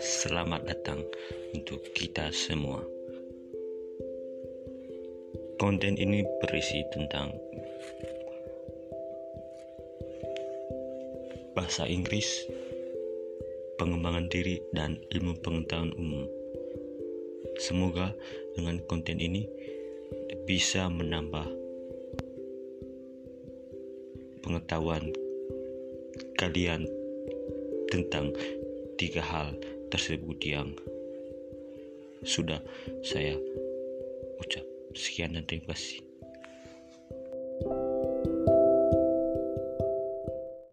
Selamat datang untuk kita semua. Konten ini berisi tentang bahasa Inggris, pengembangan diri, dan ilmu pengetahuan umum. Semoga dengan konten ini bisa menambah pengetahuan kalian tentang tiga hal tersebut yang sudah saya ucap. Sekian dan terima kasih.